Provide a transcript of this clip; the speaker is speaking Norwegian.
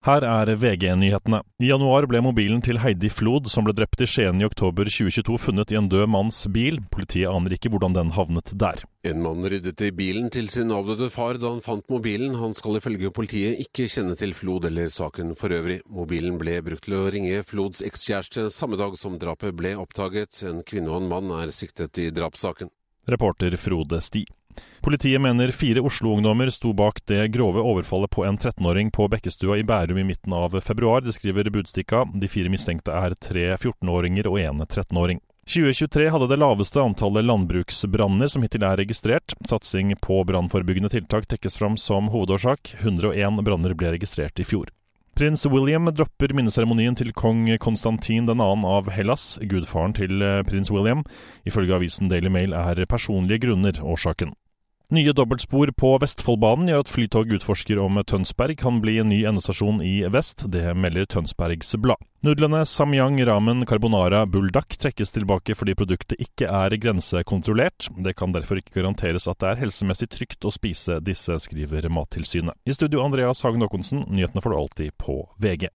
Her er VG-nyhetene. I januar ble mobilen til Heidi Flod, som ble drept i Skien i oktober 2022, funnet i en død manns bil. Politiet aner ikke hvordan den havnet der. En mann ryddet i bilen til sin avdøde far da han fant mobilen. Han skal ifølge politiet ikke kjenne til Flod eller saken for øvrig. Mobilen ble brukt til å ringe Flods ekskjæreste samme dag som drapet ble oppdaget. En kvinne og en mann er siktet i drapssaken. Reporter Frode Sti. Politiet mener fire Oslo-ungdommer sto bak det grove overfallet på en 13-åring på Bekkestua i Bærum i midten av februar. Det skriver Budstikka. De fire mistenkte er tre 14-åringer og en 13-åring. 2023 hadde det laveste antallet landbruksbranner som hittil er registrert. Satsing på brannforebyggende tiltak tekkes fram som hovedårsak. 101 branner ble registrert i fjor. Prins William dropper minneseremonien til kong Konstantin 2. av Hellas, gudfaren til prins William. Ifølge avisen Daily Mail er personlige grunner årsaken. Nye dobbeltspor på Vestfoldbanen gjør at Flytog utforsker om Tønsberg kan bli en ny endestasjon i vest. Det melder Tønsbergs Blad. Nudlene Samyang ramen carbonara buldak trekkes tilbake fordi produktet ikke er grensekontrollert. Det kan derfor ikke garanteres at det er helsemessig trygt å spise disse, skriver Mattilsynet. I studio Andreas Hagen Aakonsen, nyhetene får du alltid på VG.